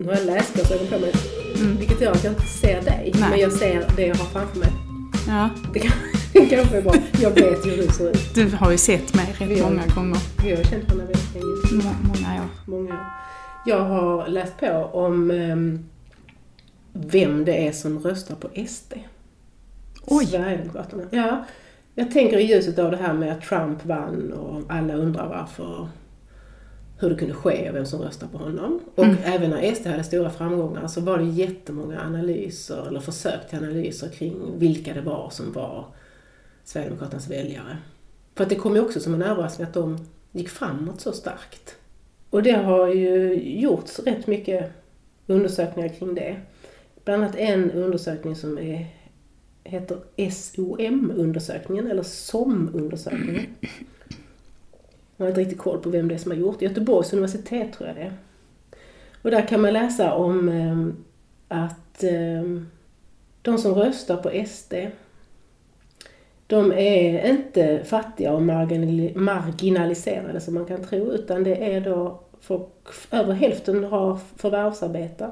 Nu har jag läsglasögon på mig. Vilket gör att jag inte ser dig. Nej. Men jag ser det jag har framför mig. Ja, Det kan- kanske är bra. Jag vet hur du ser ut. du har ju sett mig rätt Ja. många gånger. Vi har känt varandra väldigt länge. Må- många år. Många år. Jag har läst på om ehm, vem det är som röstar på SD. Oj. Sverigedemokraterna. Ja. Jag tänker i ljuset av det här med att Trump vann och alla undrar varför, hur det kunde ske och vem som röstar på honom. Och även när SD hade stora framgångar så var det jättemånga analyser, eller försök till analyser kring vilka det var som var Sverigedemokraternas väljare. För att det kom ju också som en överraskning att de gick framåt så starkt. Och det har ju gjorts rätt mycket undersökningar kring det. Bland annat en undersökning som är, heter SOM-undersökningen, eller SOM-undersökningen. Jag har inte riktigt koll på vem det är som har gjort. det. Göteborgs universitet tror jag det är. Och där kan man läsa om eh, att eh, de som röstar på SD de är inte fattiga och marginaliserade som man kan tro, utan det är då folk, över hälften har förvärvsarbete,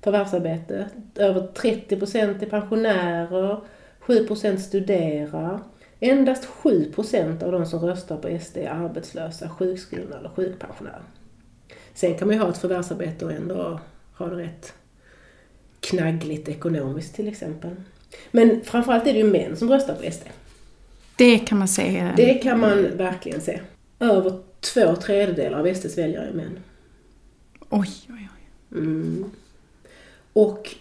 förvärvsarbete över 30 procent är pensionärer, 7 procent studerar. Endast 7 procent av de som röstar på SD är arbetslösa, sjukskrivna eller sjukpensionärer. Sen kan man ju ha ett förvärvsarbete och ändå ha det rätt knaggligt ekonomiskt till exempel. Men framförallt är det ju män som röstar på SD. Det kan man säga. Det kan man verkligen se. Över två tredjedelar av SDs väljare är män. Oj, oj, oj. Mm. Och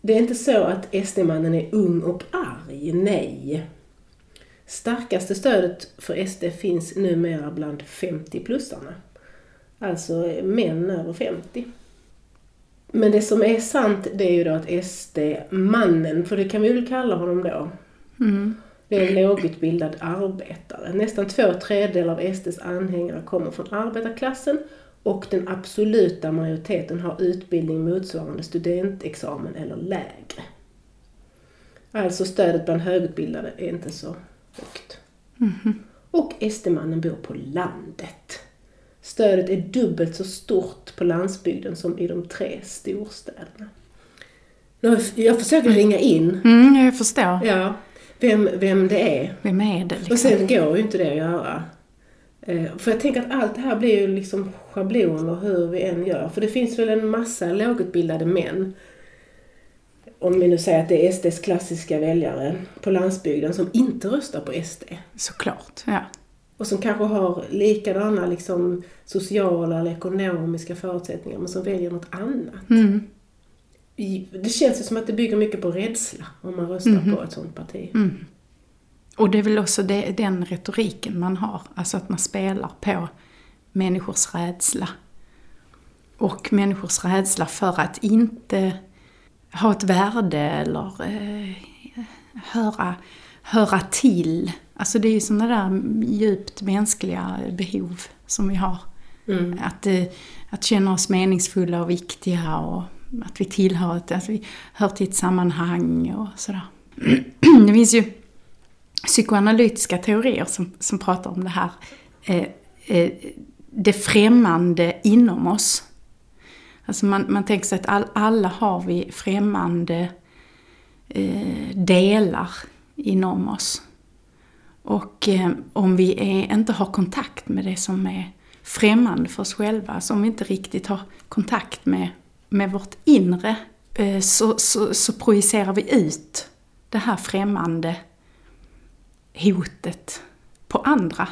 det är inte så att SD-mannen är ung och arg, nej. Starkaste stödet för SD finns numera bland 50-plussarna. Alltså män över 50. Men det som är sant det är ju då att SD-mannen, för det kan vi väl kalla honom då, Mm. det är en lågutbildad arbetare. Nästan två tredjedelar av SDs anhängare kommer från arbetarklassen och den absoluta majoriteten har utbildning motsvarande studentexamen eller lägre. Alltså stödet bland högutbildade är inte så högt. Och SD-mannen bor på landet. Stödet är dubbelt så stort på landsbygden som i de tre storstäderna. Jag försöker ringa in Mm, jag förstår. Ja, vem, vem det är. Vem är det Och liksom? sen går ju inte det att göra. Eh, För jag tänker att allt det här blir ju liksom schabloner hur vi än gör. För det finns väl en massa lågutbildade män. Om vi nu säger att det är SDs klassiska väljare på landsbygden som inte röstar på SD. Såklart, ja. Och som kanske har likadana liksom, sociala eller ekonomiska förutsättningar men som väljer något annat. Mm. Det känns ju som att det bygger mycket på rädsla om man röstar på ett sånt parti. Mm. Och det är väl också det, den retoriken man har, alltså att man spelar på människors rädsla. Och människors rädsla för att inte ha ett värde eller eh, höra, höra till. Alltså det är ju sådana där djupt mänskliga behov som vi har. Mm. Att, eh, att känna oss meningsfulla och viktiga och att vi tillhör ett, att vi hör till ett sammanhang och sådär. Det finns ju psykoanalytiska teorier som, som pratar om det här. Eh, eh, det främmande inom oss. Alltså man, man tänker sig att all, alla har vi främmande eh, delar inom oss. Och eh, om vi är, inte har kontakt med det som är främmande för oss själva, alltså om vi inte riktigt har kontakt med, med vårt inre, eh, så, så, så projicerar vi ut det här främmande hotet på andra.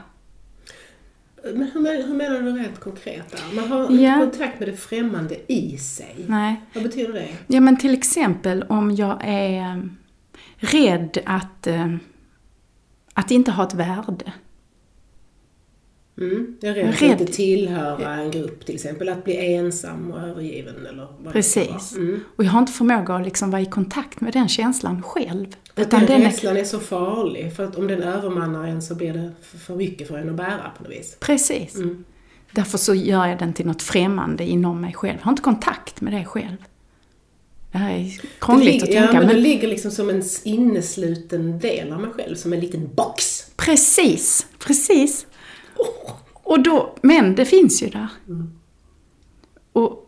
Men hur, hur menar du rent konkret där? Man har Ja. inte kontakt med det främmande i sig. Nej. Vad betyder det? Ja men till exempel om jag är eh, rädd att, eh, att inte ha ett värde. Mm. Jag är rädd för att rädd. inte tillhöra en grupp till exempel. Att bli ensam och övergiven eller vad det Precis. vara. Mm. Och jag har inte förmåga att liksom vara i kontakt med den känslan själv. Att den rädslan är så farlig. För att om den övermannar en så blir det för- mycket för en att bära på något vis. precis. Mm. Därför så gör jag den till något främmande inom mig själv. Jag har inte kontakt med det själv. Det här är krångligt det att tänka ja, men men det ligger liksom som en innesluten del av mig själv. Som en liten box. precis, precis. Och då, men det finns ju där. Och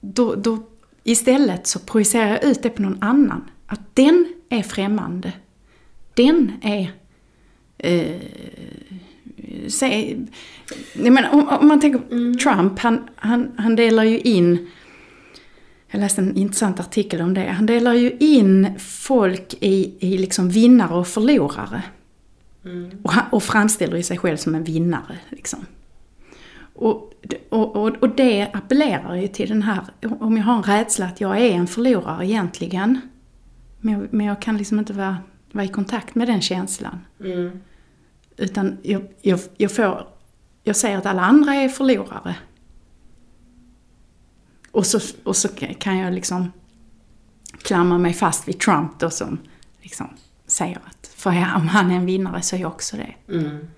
då, då istället så projicerar jag ut det på någon annan. Att den är främmande. Den är... Eh, se, jag menar, om, om man tänker Mm. Trump, han, han, han delar ju in... Jag läste en intressant artikel om det. Han delar ju in folk i, i liksom vinnare och förlorare. Mm. Och, han, och framställer ju sig själv som en vinnare. Liksom. Och, och, och, och det appellerar ju till den här, om jag har en rädsla att jag är en förlorare egentligen, men jag, men jag kan liksom inte vara, vara i kontakt med den känslan. Mm. Utan jag, jag, jag får, jag säger att alla andra är förlorare. Och så, och så kan jag liksom klamra mig fast vid Trump då som liksom säger att för om han är en vinnare så är jag också det. Mm.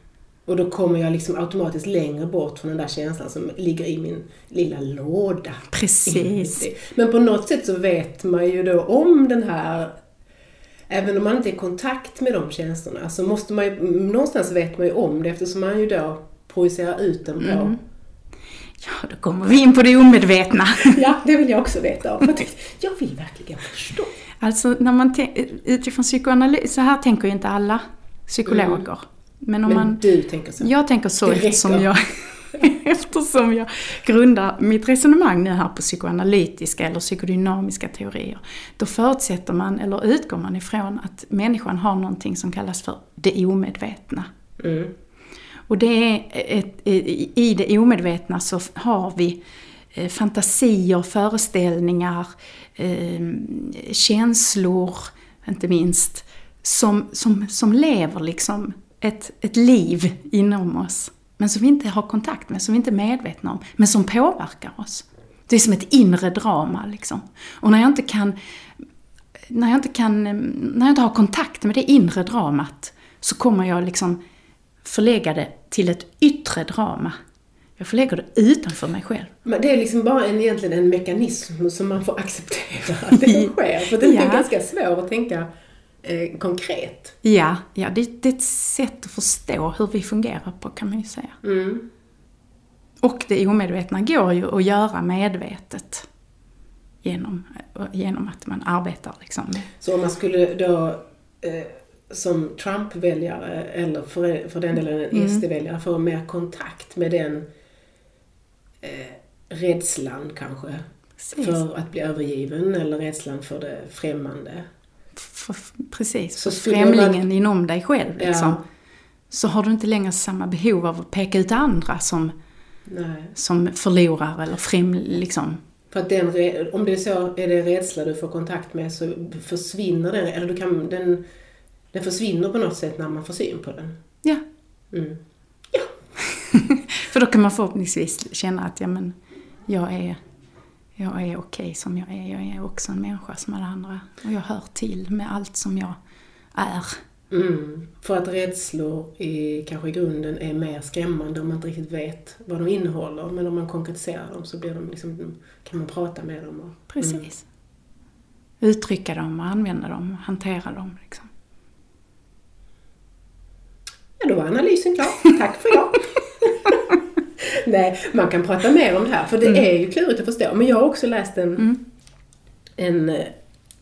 Och då kommer jag liksom automatiskt längre bort från den där känslan som ligger i min lilla låda. Precis. Men på något sätt så vet man ju då om den här Även om man inte är i kontakt med de känslorna så måste man ju, någonstans vet man ju om det eftersom man ju då projicerar ut den på. Mm. Ja, då kommer vi in på det omedvetna. Ja, det vill jag också veta om. Jag vill verkligen förstå. Alltså när man utifrån psykoanalys, så här tänker ju inte alla psykologer. Men om Men man... du tänker så. Jag tänker så eftersom jag, eftersom jag grundar mitt resonemang nu här på psykoanalytiska eller psykodynamiska teorier. Då förutsätter man, eller utgår man ifrån, att människan har någonting som kallas för det omedvetna. Mm. Och det är ett, i det omedvetna så har vi eh, fantasier, föreställningar, eh, känslor, inte minst, som, som, som lever liksom ett, ett liv inom oss. Men som vi inte har kontakt med, som vi inte är medvetna om, men som påverkar oss. Det är som ett inre drama liksom. Och när jag inte kan, när jag inte kan, när jag inte har kontakt med det inre dramat så kommer jag liksom förlägga det till ett yttre drama. Jag förlägger det utanför mig själv. Men det är liksom bara en, egentligen en mekanism som man får acceptera att det sker. För den är Ja. ganska svår att tänka eh, konkret. Ja, ja det, det är ett sätt att förstå hur vi fungerar på kan man ju säga. Mm. Och det omedvetna går ju att göra medvetet. Genom, genom att man arbetar liksom Så om man skulle då eh, som Trump-väljare eller för, för den delen en Mm. SD-väljare få mer kontakt med den eh, rädslan kanske Precis. för att bli övergiven eller rädslan för det främmande. För, precis, Så för främlingen inom dig själv liksom. Ja. Så har du inte längre samma behov av att peka ut andra som, Nej. som förlorar eller främ, liksom. För att den, om det är så, är det rädsla du får kontakt med så försvinner den, eller du kan, den, den försvinner på något sätt när man får syn på den. Ja. Mm. För då kan man förhoppningsvis känna att ja, men, jag är, jag är okej som jag är. Jag är också en människa som alla andra. Och jag hör till med allt som jag är. Mm. För att rädslor i, kanske i grunden är mer skrämmande om man inte riktigt vet vad de innehåller. Men om man konkretiserar dem så blir de liksom, kan man prata med dem. Och, Precis. Uttrycka dem och använda dem, hantera dem. Liksom. Ja, då var analysen klar. Tack för idag. Nej, man kan prata mer om det här för det är ju klurigt att förstå. Men jag har också läst en, Mm. en eh,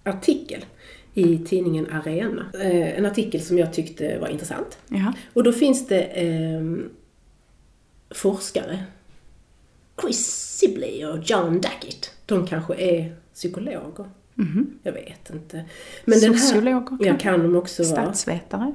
artikel i tidningen Arena. Eh, en artikel som jag tyckte var intressant. Ja. Och då finns det eh, forskare. Chris Sibley och John Dackett. De kanske är psykologer. Mhm. Jag vet inte. Men den här, Sociologer ja, kanske? kan de också vara. Statsvetare?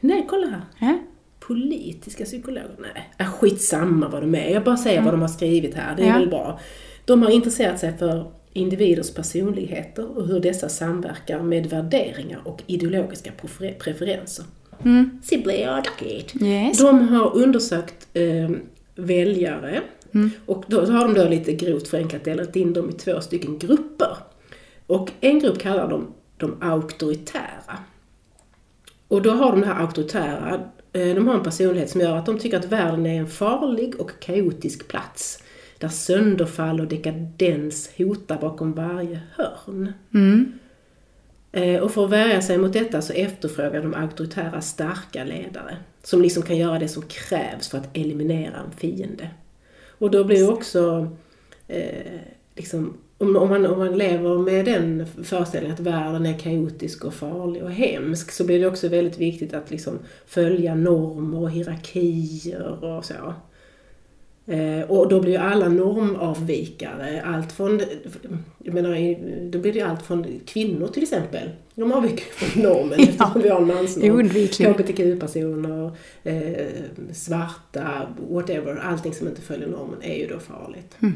Nej, kolla här. Ja. Politiska psykologer? Nej, äh, skitsamma vad de är. Jag bara säger vad de har skrivit här. Det är Ja. väl bra. De har intresserat sig för individers personligheter och hur dessa samverkar med värderingar och ideologiska prefer- preferenser. Mm. Yes. De har undersökt eh, väljare Mm. och då har de då lite grovt förenklat delat in dem i två stycken grupper. Och en grupp kallar de de auktoritära. Och då har de här auktoritära, de har en personlighet som gör att de tycker att världen är en farlig och kaotisk plats. Där sönderfall och dekadens hotar bakom varje hörn. Mm. Eh, Och för att värja sig mot detta så efterfrågar de auktoritära starka ledare. Som liksom kan göra det som krävs för att eliminera en fiende. Och då blir också eh, liksom om, om, man, om man lever med den föreställningen att världen är kaotisk och farlig och hemsk så blir det också väldigt viktigt att liksom följa normer och hierarkier och så. Eh, och då blir ju alla normavvikare, allt från, jag menar, då blir det allt från kvinnor till exempel. De avviker från normen ja. eftersom vi har en mansnorm. HBTQ-personer, eh, svarta, whatever, allting som inte följer normen är ju då farligt. Mm.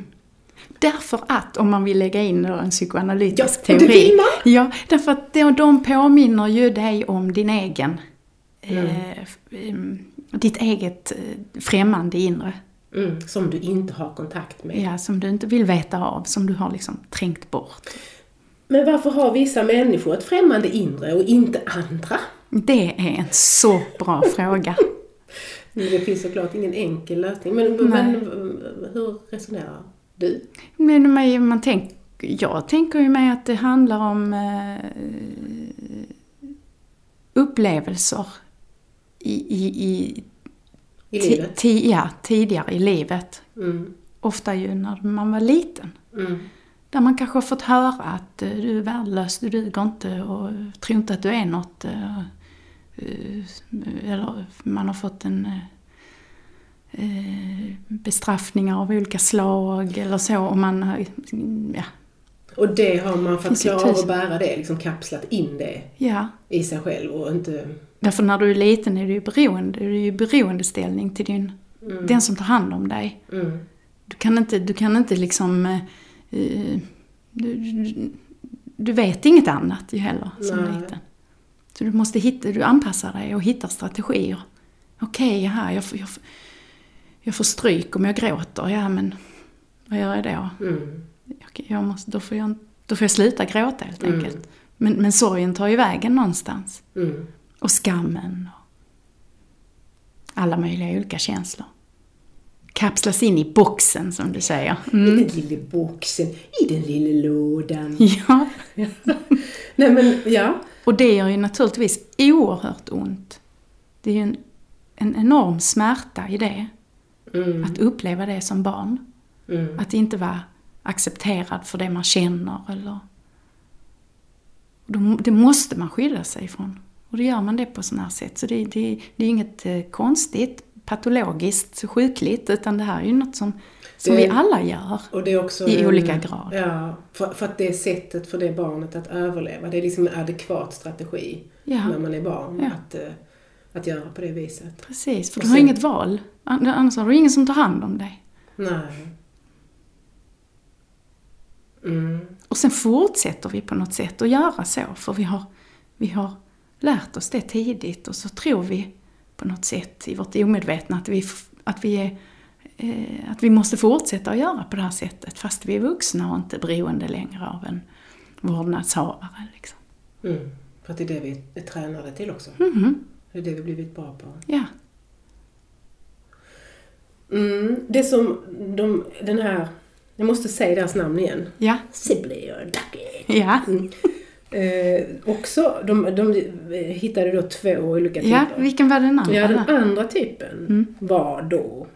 Därför att, om man vill lägga in en psykoanalytisk ja, teori. Det vill man. Ja, därför att de påminner ju dig om din egen, mm. eh, ditt eget eh, främmande inre. Mm, som du inte har kontakt med. Ja, som du inte vill veta av, som du har liksom trängt bort. Men varför har vissa människor ett främmande inre och inte andra? Det är en så bra fråga. Det finns såklart ingen enkel lösning. Men, men hur resonerar du? Men man, man tänk, jag tänker ju mig att det handlar om eh, upplevelser i, i, i i livet? ja, tidigare i livet. Mm. Ofta ju när man var liten. Mm. Där man kanske har fått höra att uh, du är värdelös, du duger inte och tror inte att du är något. Uh, uh, eller man har fått en bestraffningar av olika slag eller så. Och man har, ja. Och det har man för att klara av att bära det, liksom kapslat in det ja. i sig själv och inte Därför när du är liten är du ju beroende, du är ju beroendeställning till din, mm. den som tar hand om dig. Mm. Du kan inte, du kan inte liksom, uh, du, du, du, vet inget annat ju heller som Nej. liten. Så du måste hitta, du anpassar dig och hittar strategier. Okej, okay, jaha, jag, jag, jag får stryk om jag gråter, ja men vad gör jag då? Mm. Okay, jag måste, då, får jag, då får jag sluta gråta helt mm. enkelt. Men, men sorgen tar ju vägen någonstans. Mm. Och skammen. Och alla möjliga olika känslor. Kapslas in i boxen, som du säger. Mm. I den lilla boxen, i den lilla lådan. Ja. Nej men, ja. Och det gör ju naturligtvis oerhört ont. Det är ju en, en enorm smärta i det. Mm. Att uppleva det som barn. Mm. Att inte vara accepterad för det man känner eller... Det måste man skydda sig ifrån. Och då gör man det på sådana här sätt. Så det, det, det är inget eh, konstigt, patologiskt, sjukligt, utan det här är ju något som, som det, vi alla gör. Och det är också I en, olika grad. Ja, för, för, att det är sättet för det barnet att överleva. Det är liksom en adekvat strategi ja. när man är barn. Ja. Att, eh, att göra på det viset. Precis, för och du har inget val. Annars har du ingen som tar hand om dig. Nej. Mm. Och sen fortsätter vi på något sätt att göra så, för vi har, vi har lärt oss det tidigt och så tror vi på något sätt i vårt omedvetna att vi, att vi, är, eh, att vi måste fortsätta att göra på det här sättet fast vi är vuxna och inte beroende längre av en vårdnadshavare. Liksom. Mm, för att det är det vi är tränade till också. Mm. Det är det vi blivit bra på. Ja. Mm, det som de, den här, jag måste säga deras namn igen. Ja. Sibley och Ducky. Ja. Mm. Eh, också, de, de hittade då två olika typer. Ja, vilken var den andra? Ja, den andra typen mm. var då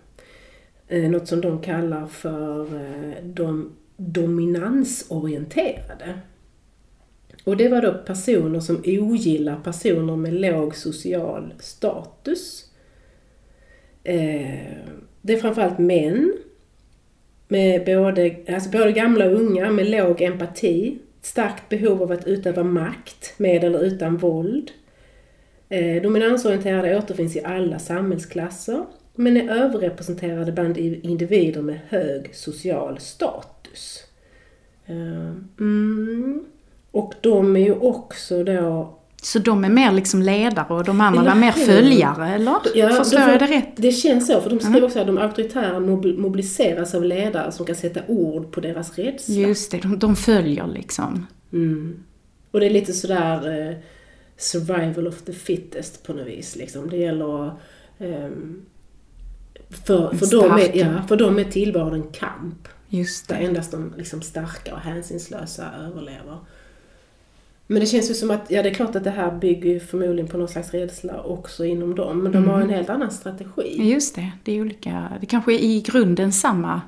eh, något som de kallar för eh, de dominansorienterade. Och det var då personer som ogillar personer med låg social status. Eh, det är framförallt män med både, alltså både gamla och unga med låg empati starkt behov av att utöva makt med eller utan våld. Eh, dominansorienterade återfinns i alla samhällsklasser men är överrepresenterade bland individer med hög social status. Eh, mm. Och de är ju också då så de är mer liksom ledare och de andra var mer följare, eller? Ja, Förstår jag det rätt? Det känns så, för de skriver mm. också att de auktoritära mobiliseras av ledare som kan sätta ord på deras rädsla. Just det, de, de följer liksom. Mm. Och det är lite sådär eh, survival of the fittest på något vis. Liksom. Det gäller att eh, för, för, dem är, ja, för dem är tillvaron en kamp. Just det. Där endast de liksom starka och hänsynslösa överlever. Men det känns ju som att, ja det är klart att det här bygger förmodligen på någon slags rädsla också inom dem. Men de mm. har en helt annan strategi. Just det, det är olika. Det kanske är i grunden samma.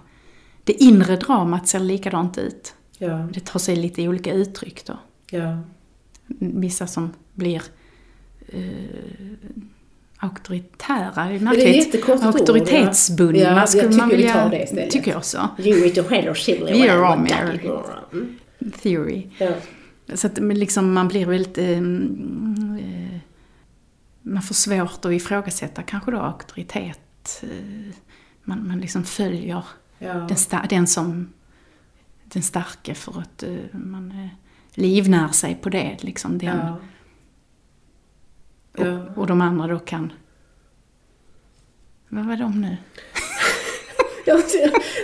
Det inre dramat ser likadant ut. Ja, Det tar sig lite olika uttryck då. ja, Vissa som blir eh, auktoritära, det är märkligt. jättekonstigt ord, Auktoritetsbundna ja. Ja, jag skulle tycker man vi vilja... tar det istället. Tycker jag också. You eat your head or silly it. Theory. Ja. Så att liksom man blir väldigt... Eh, eh, man får svårt att ifrågasätta kanske då auktoritet. Eh, man, man liksom följer Ja. den, den som... Den starke för att eh, man livnär sig på det. Liksom den, Ja. Ja. och, och de andra då kan... Vad var de nu? Ja,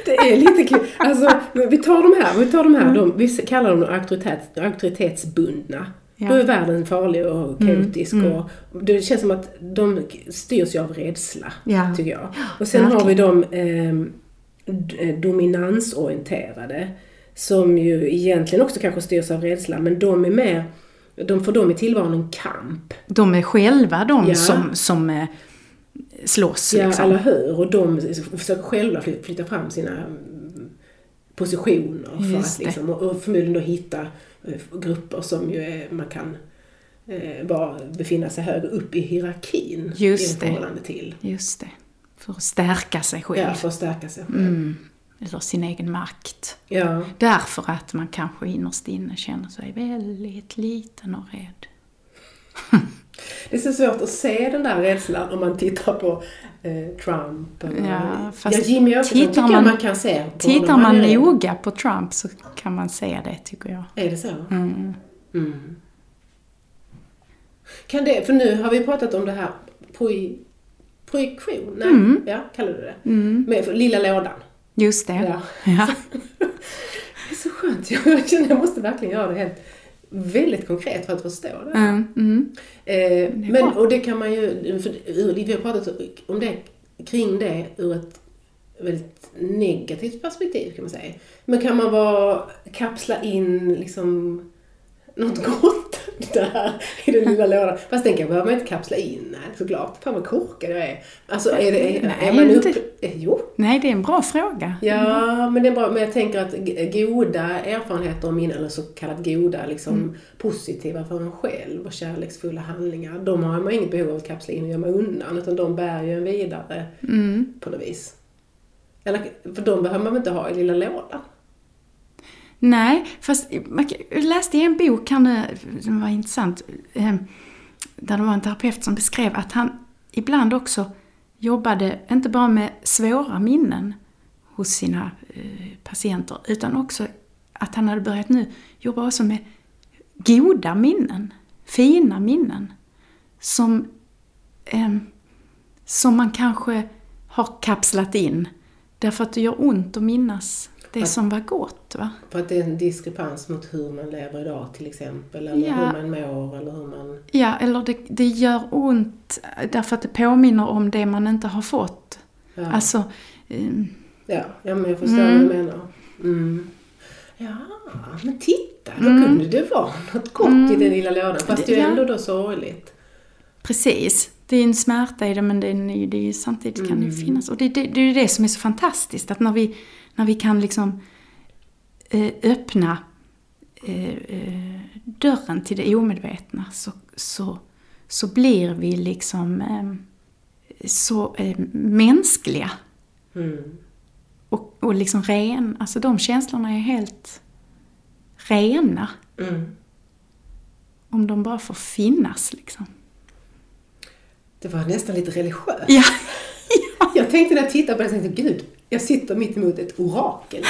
det- är lite kul. Alltså, vi tar de här, vi tar de här, de, vi kallar dem auktoritet, auktoritetsbundna. Ja. Då är världen farlig och kaotisk mm. och det känns som att de styrs ju av rädsla, Ja. tycker jag. Och sen har vi de eh, d- dominansorienterade som ju egentligen också kanske styrs av rädsla, men de är mer, de, för dem är tillvaron en kamp. De är själva de Ja. som, som eh, slåss. Ja, liksom. eller hur? Och de försöker själva fly- flytta fram sina mm, positioner för Just att liksom, och, förmodligen då hitta eh, grupper som ju är, man kan eh, bara befinna sig högre upp i hierarkin Just i förhållande till. Just det. För att stärka sig själv. Ja, för att stärka sig själv. Mm. Eller sin egen makt. Ja, Därför att man kanske innerst inne känner sig väldigt liten och rädd. det är så svårt att se den där rädslan om man tittar på eh, Trump. Eller, Ja, fast ja, Jimmy Åkesson tittar man- man kan se. På Tittar man noga på Trump så kan man se det tycker jag. Är det så? Mm. Mm. Kan det, för nu har vi pratat om det här proj, projektion, nej, Mm. ja, kallar du det? Mm. Med för lilla lådan. Just det. Ja. Ja. Det är så skönt, jag känner jag måste verkligen göra det helt väldigt konkret för att förstå det. Mm. Mm. Eh, men, och det kan man ju, för vi har pratat om det, kring det ur ett väldigt negativt perspektiv kan man säga. Men kan man bara kapsla in liksom något gott där i den lilla lådan? Fast den kan behöver man inte kapsla in, nej såklart. Fan vad korkad jag är. Alltså är, det, är, är Nej, man upp... eh, Jo. Nej, det är en bra fråga. Ja, men det är bra. Men jag tänker att goda erfarenheter och minnen, eller så kallat goda, liksom Mm. positiva för en själv och kärleksfulla handlingar, de har man inget behov av att kapsla in och gömma undan, utan de bär ju en vidare Mm. på något vis. Eller, för de behöver man väl inte ha i lilla lådan? Nej, fast jag läste i en bok här nu, som var intressant, ehm, där det var en terapeut som beskrev att han ibland också jobbade, inte bara med svåra minnen hos sina eh, patienter, utan också att han hade börjat nu jobba också med goda minnen, fina minnen, som, ehm, som man kanske har kapslat in, därför att det gör ont att minnas det Att- som var gott. Va? För att det är en diskrepans mot hur man lever idag till exempel, eller Ja. hur man mår, eller hur man... Ja, eller det, det gör ont därför att det påminner om det man inte har fått. Ja, Alltså, ehm, ja, ja men jag förstår Mm. vad du menar. Mm. Ja, men titta, då Mm. kunde det vara något gott i den lilla lådan, fast det är ju ändå då sorgligt. precis. Det är en smärta i det men det är, det är, samtidigt kan det ju Mm. finnas. Och det, det, det är ju det som är så fantastiskt, att när vi, när vi kan liksom eh, öppna eh, eh, dörren till det omedvetna så, så, så blir vi liksom eh, så eh, mänskliga. Mm. Och, och liksom ren, alltså de känslorna är helt rena. Mm. Om de bara får finnas liksom. Det var nästan lite religiöst. Ja, Jag tänkte när jag tittade på det, jag tänkte gud, jag sitter mitt emot ett orakel.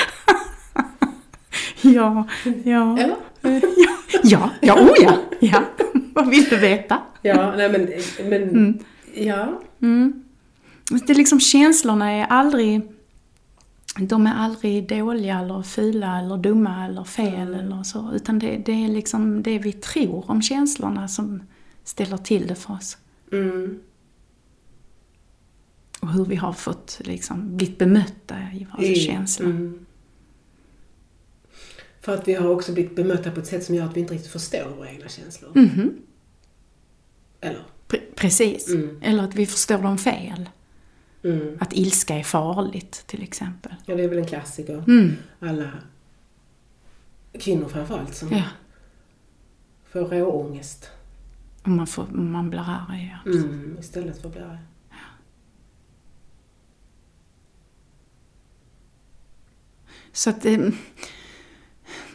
ja, ja. Eller? Ja, ja, ja, oh ja, ja. Vad vill du veta? Ja, nej men, men ja. Mm. Det är liksom känslorna är aldrig, de är aldrig dåliga eller fula eller dumma eller fel eller så. Utan det, det är liksom det vi tror om känslorna som ställer till det för oss. Mm. Och hur vi har fått liksom blivit bemötta i våra I- känslor. Mm. För att vi har också blivit bemötta på ett sätt som gör att vi inte riktigt förstår våra egna känslor. Mhm. Eller? Pre- precis. Mm. Eller att vi förstår dem fel. Mm. Att ilska är farligt till exempel. Ja, det är väl en klassiker. Mm. Alla kvinnor framförallt som Ja. får råångest man, får, man blir arg. Ja. mm, istället för att bli arg. Så att eh,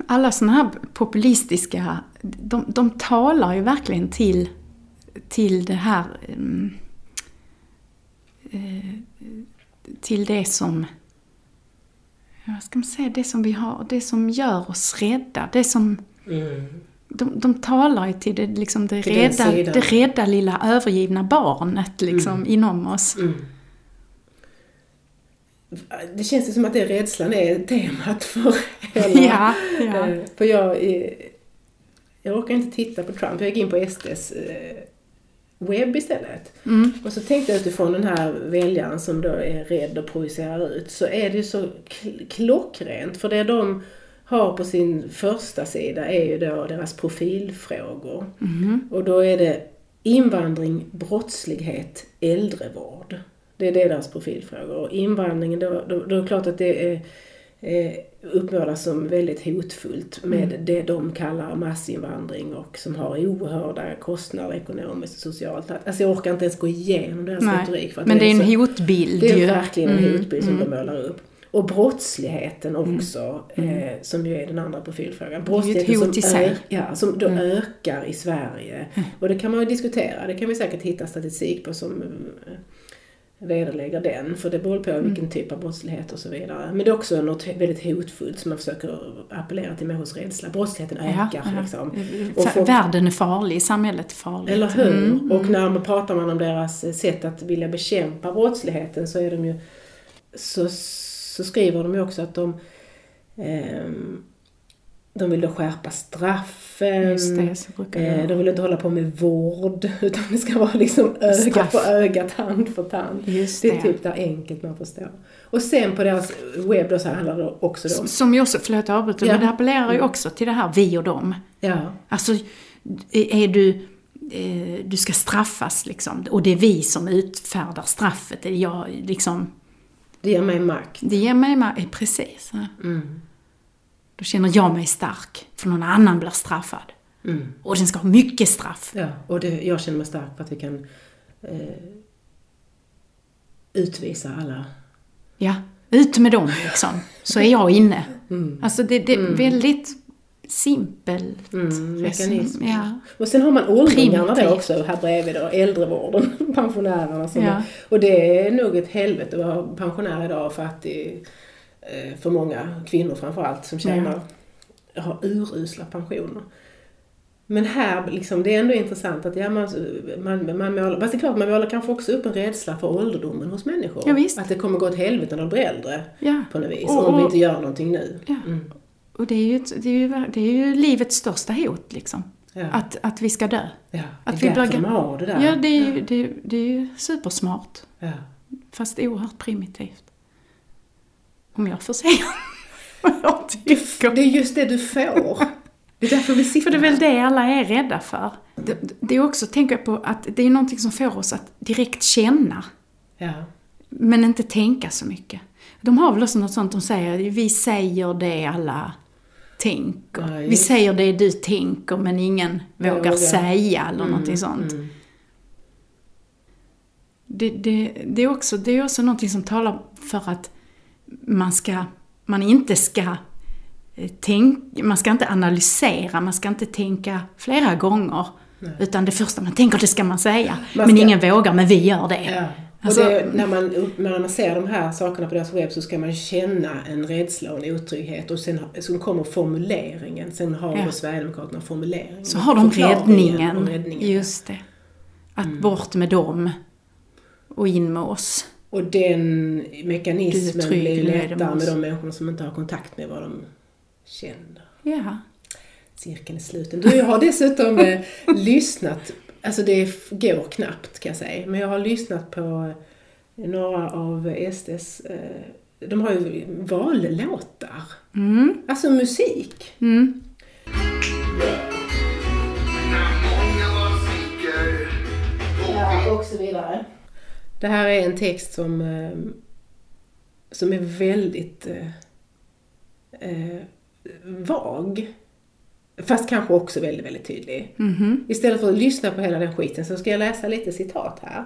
alla sådana här populistiska, de, de talar ju verkligen till, till det här, mm, eh, till det som, vad ska man säga, det som vi har, det som gör oss rädda, det som, Mm. de, de talar ju till det, liksom det, Till rädda, det rädda lilla övergivna barnet liksom, Mm. inom oss. Mm. Det känns ju som att det rädslan är temat för hela... Ja, ja. Eh, För jag, jag orkar inte titta på Trump, jag gick in på SDs eh, webb istället. Mm. Och så tänkte jag utifrån den här väljaren som då är rädd och projicerar ut, så är det ju så kl- klockrent. För det de har på sin första sida är ju då deras profilfrågor. Mhm. Och då är det invandring, brottslighet, äldrevård. Det är deras profilfrågor. Och invandringen, då, då, då är det klart att det är eh, uppmålas som väldigt hotfullt med det de kallar massinvandring och som har oerhörda kostnader ekonomiskt och socialt. Alltså jag orkar inte ens gå igenom deras Nej. retorik. För att Men det är en så- hotbild det är ju. verkligen en Mm, hotbild som mm. de målar upp. Och brottsligheten också, eh, som ju är den andra profilfrågan. Brottsligheten som, ö- ja, som då Mm. ökar i Sverige. Och det kan man ju diskutera, det kan vi säkert hitta statistik på som eh, vederlägger den. För det beror på Mm. vilken typ av brottslighet och så vidare. Men det är också något väldigt hotfullt som man försöker appellera till människors rädsla. Brottsligheten ökar ja. liksom. F- Och folk- Världen är farlig, samhället är farligt. eller hur? Mm, Och när man pratar man om deras eh, sätt att vilja bekämpa brottsligheten så är de ju så, så skriver de ju också att de ehm, de vill då skärpa straffen. Just det, Eh. De vill inte hålla på med vård utan det ska vara liksom öga Straff. för öga, tand för tand. Det det. är typ där enkelt man förstår. Och sen på deras webb då så handlar det också om, Som ju också, förlåt jag avbryter, Ja. men det appellerar ju också till det här vi och dem. ja, Alltså, är du, eh, du ska straffas liksom, och det är vi som utfärdar straffet. Jag, liksom, det ger mig makt. det ger mig, ma- eh, precis. Mm. Då känner jag mig stark, för någon annan blir straffad. Mm. Och den ska ha mycket straff. Ja, och det, jag känner mig stark för att vi kan eh, utvisa alla. Ja, ut med dem liksom, så är jag inne. Mm. Alltså det, det är Mm. väldigt simpelt. Mm, mekanism. Ja. Och sen har man åldringarna då också här bredvid då, äldrevården, pensionärerna. Som Ja. Och det är nog ett helvete att vara pensionär idag för att det är, eh, för många kvinnor framförallt som tjänar, har urusla pensioner. Men här, liksom, det är ändå intressant att ja, man, man, man målar, fast det är klart man målar kanske också upp en rädsla för ålderdomen hos människor. Ja. Att det kommer gå åt helvete när de blir äldre ja. på något vis, Och- om vi inte gör någonting nu. Ja. Mm. Och det är, ju, det, är ju, det är ju livets största hot liksom. Ja. Att, att vi ska dö. ja. att det vi är därför blir de har det där. Ja, det är ju, det, det är ju supersmart. Ja. Fast oerhört primitivt. Om jag får säga vad jag tycker. Det är just det du får. Det är därför vi sitter För det är väl det alla är rädda för. Det, det är också, tänker jag på, att det är någonting som får oss att direkt känna. Ja. Men inte tänka så mycket. De har väl också något sånt de säger, vi säger det alla tänker. Ja, vi säger det du tänker men ingen vågar, Vågar. säga eller Mm, någonting sånt. mm. Det, det, det, är också, det är också någonting som talar för att man, ska, man inte ska eh, tänka, man ska inte analysera, man ska inte tänka flera gånger. Nej. Utan det första man tänker, det ska man säga. Man men ska- ingen vågar, men vi gör det. Ja. Alltså- och det, när, man, när man ser de här sakerna på deras webb så ska man känna en rädsla och en otrygghet och sen, sen kommer formuleringen. Sen har Ja. då Sverigedemokraterna formuleringen. Så har de räddningen. räddningen. Just det. Att Mm. bort med dem och in med oss. Och den mekanismen trygg, blir lättare med de människorna som inte har kontakt med vad de känner. Ja. Cirkeln är sluten. Du, jag har dessutom eh, lyssnat, alltså det går knappt kan jag säga, men jag har lyssnat på eh, några av SDs, eh, de har ju vallåtar. Mm. Alltså musik. Mm. Och och så vidare. Det här är en text som, eh, som är väldigt eh, eh, vag. Fast kanske också väldigt, väldigt tydlig. Istället för att lyssna på hela den skiten så ska jag läsa lite citat här.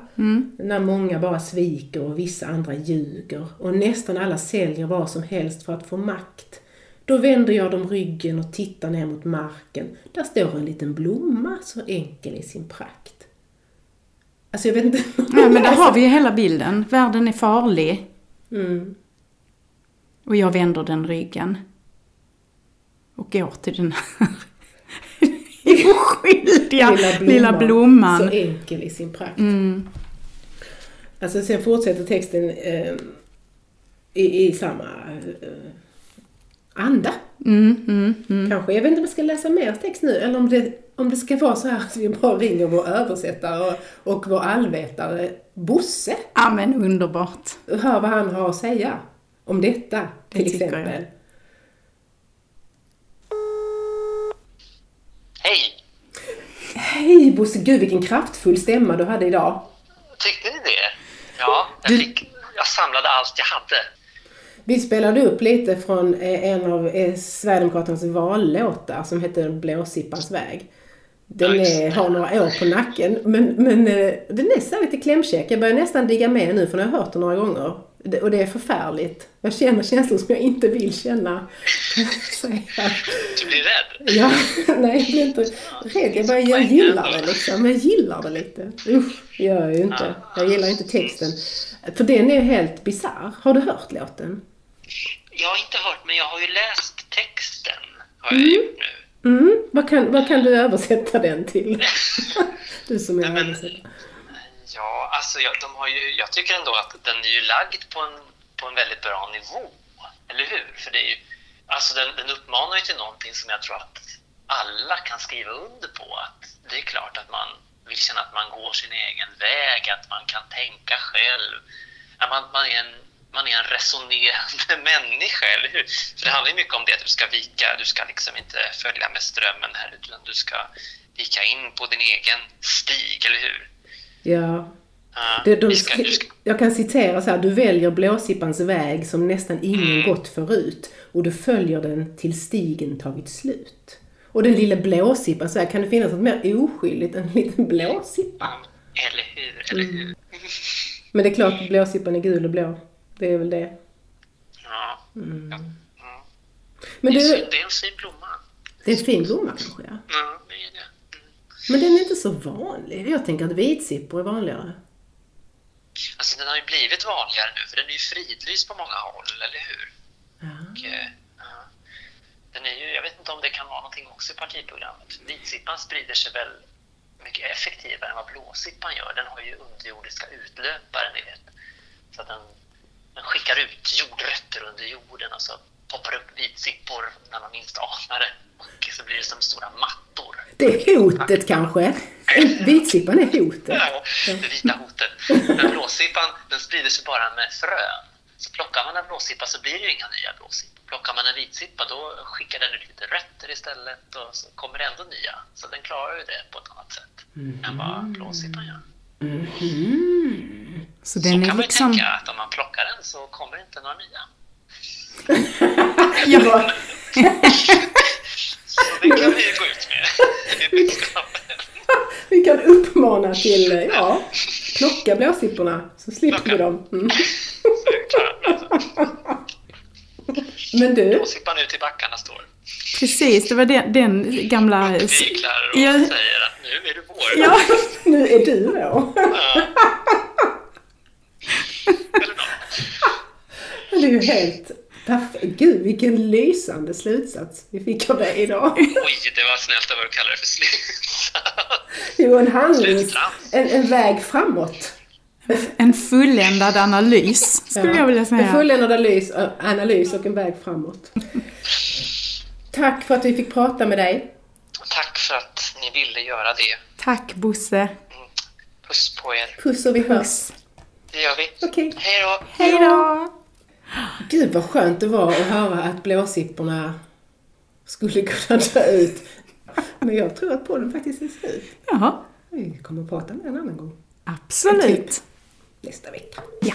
När många bara sviker och vissa andra ljuger och nästan alla säljer vad som helst för att få makt. Då vänder jag dem ryggen och tittar ner mot marken. Där står en liten blomma så enkel i sin prakt. Alltså jag vet inte. Ja, men där har vi ju hela bilden. Världen är farlig. Mm. Och jag vänder den ryggen. Och går till den här oskyldiga lilla blomman. Så enkel i sin prakt. Mm. Alltså sen fortsätter texten eh, i, i samma eh, anda. Mm, mm, mm. Kanske. Jag vet inte om jag ska läsa mer text nu eller om det, om det ska vara så här att vi bara ringer vår översättare och, och vår allvetare Bosse Ja, men underbart. och hör vad han har att säga om detta till Det tycker jag. exempel. Hej! Hej Bosse, gud vilken kraftfull stämma du hade idag. Tyckte ni det? Ja, jag, fick, jag samlade allt jag hade. Vi spelade upp lite från eh, en av eh, Sverigedemokraternas vallåtar som heter Blåsippans väg. Den är, har några år på nacken, men, men eh, den är så lite klämkäck. Jag börjar nästan digga med nu för nu har jag hört den några gånger. Och det är förfärligt. Jag känner känslor som jag inte vill känna. Du blir rädd? Ja, nej jag blir inte rädd. Jag, bara, jag gillar det liksom. Jag gillar det lite. Usch, gör jag ju inte. Jag gillar inte texten. För den är helt bisarr. Har du hört låten? Jag har inte hört, men jag har ju läst texten. Har jag gjort nu. Mm. Vad, kan, vad kan du översätta den till? Du som är Nej, men-. Ja, alltså jag, de har ju, jag tycker ändå att den är ju lagd på en, på en väldigt bra nivå. Eller hur? För det är ju, alltså den, den uppmanar ju till någonting som jag tror att alla kan skriva under på. Att det är klart att man vill känna att man går sin egen väg, att man kan tänka själv. Att man, man, är en, man är en resonerande människa, eller hur? För det handlar ju mycket om det, att du ska vika, du ska liksom inte följa med strömmen här, utan du ska vika in på din egen stig, eller hur? Ja. Ja, Det, de, ska, ska, jag kan citera så här. Du väljer blåsippans väg som nästan ingen Mm. gått förut och du följer den till stigen tagit slut. Och den lilla blåsippan, så här, kan det finnas något mer oskyldigt än en liten blåsippa? eller hur, eller Mm. hur? Men det är klart blåsippan är gul och blå. Det är väl det. Ja. Mm. ja. Men Det, är, du, det är en fin blomma. det är en fin blomma kanske ja. Ja, det är det. Mm. Men den är inte så vanlig. Jag tänker att vitsippor är vanligare. Alltså den har ju blivit vanligare nu, för den är ju fridlyst på många håll, eller hur? Ja. Och, eh. Den är ju, jag vet inte om det kan vara någonting också i partiprogrammet. Vitsippan sprider sig väl mycket effektivare än vad blåsippan gör. Den har ju underjordiska utlöpare, ni vet. Så att den, den skickar ut jordrötter under jorden och så poppar upp vitsippor när man minst anar det. Och så blir det som stora mattor. Det är hotet kanske. Vitsippan är hotet. Ja, det vita hotet. Men blåsippan, den sprider sig bara med frön. Så plockar man en blåsippa så blir det ju inga nya blåsippor. Plockar man en vitsippa då skickar den ut lite rötter istället och så kommer det ändå nya. Så den klarar ju det på ett annat sätt än vad blåsippan gör. Mm. Så Så den kan är man liksom... tänka att om man plockar den så kommer inte några nya. Ja. Så det kan vi gå ut med. Vi kan uppmana till, ja, plocka blåsipporna så slipper vi dem. Mm. Så. Men du, Blåsippan ut i backarna står. Precis, det var den, den gamla... Viglar och Ja. säger att nu är det vår. Ja, nu är du vår. Ja. Eller något. Det är ju helt perfekt. Gud, vilken lysande slutsats vi fick av dig idag. Oj, det var snällt av er att kalla det för slutsats. Jo, en. Slutsats. En, en väg framåt. en fulländad analys, skulle jag vilja En säga. fulländad analys, analys och en väg framåt. Tack för att vi fick prata med dig. Tack för att ni ville göra det. Tack Bosse. Puss på er. Puss och vi hörs. Puss. Det gör vi. Okej. Hej då. Hej då! Gud vad skönt det var att höra att blåsipporna skulle kunna dö ut. Men jag tror att podden faktiskt är slut. Ja, Vi kommer att prata med en annan gång. absolut. Nästa vecka. Ja.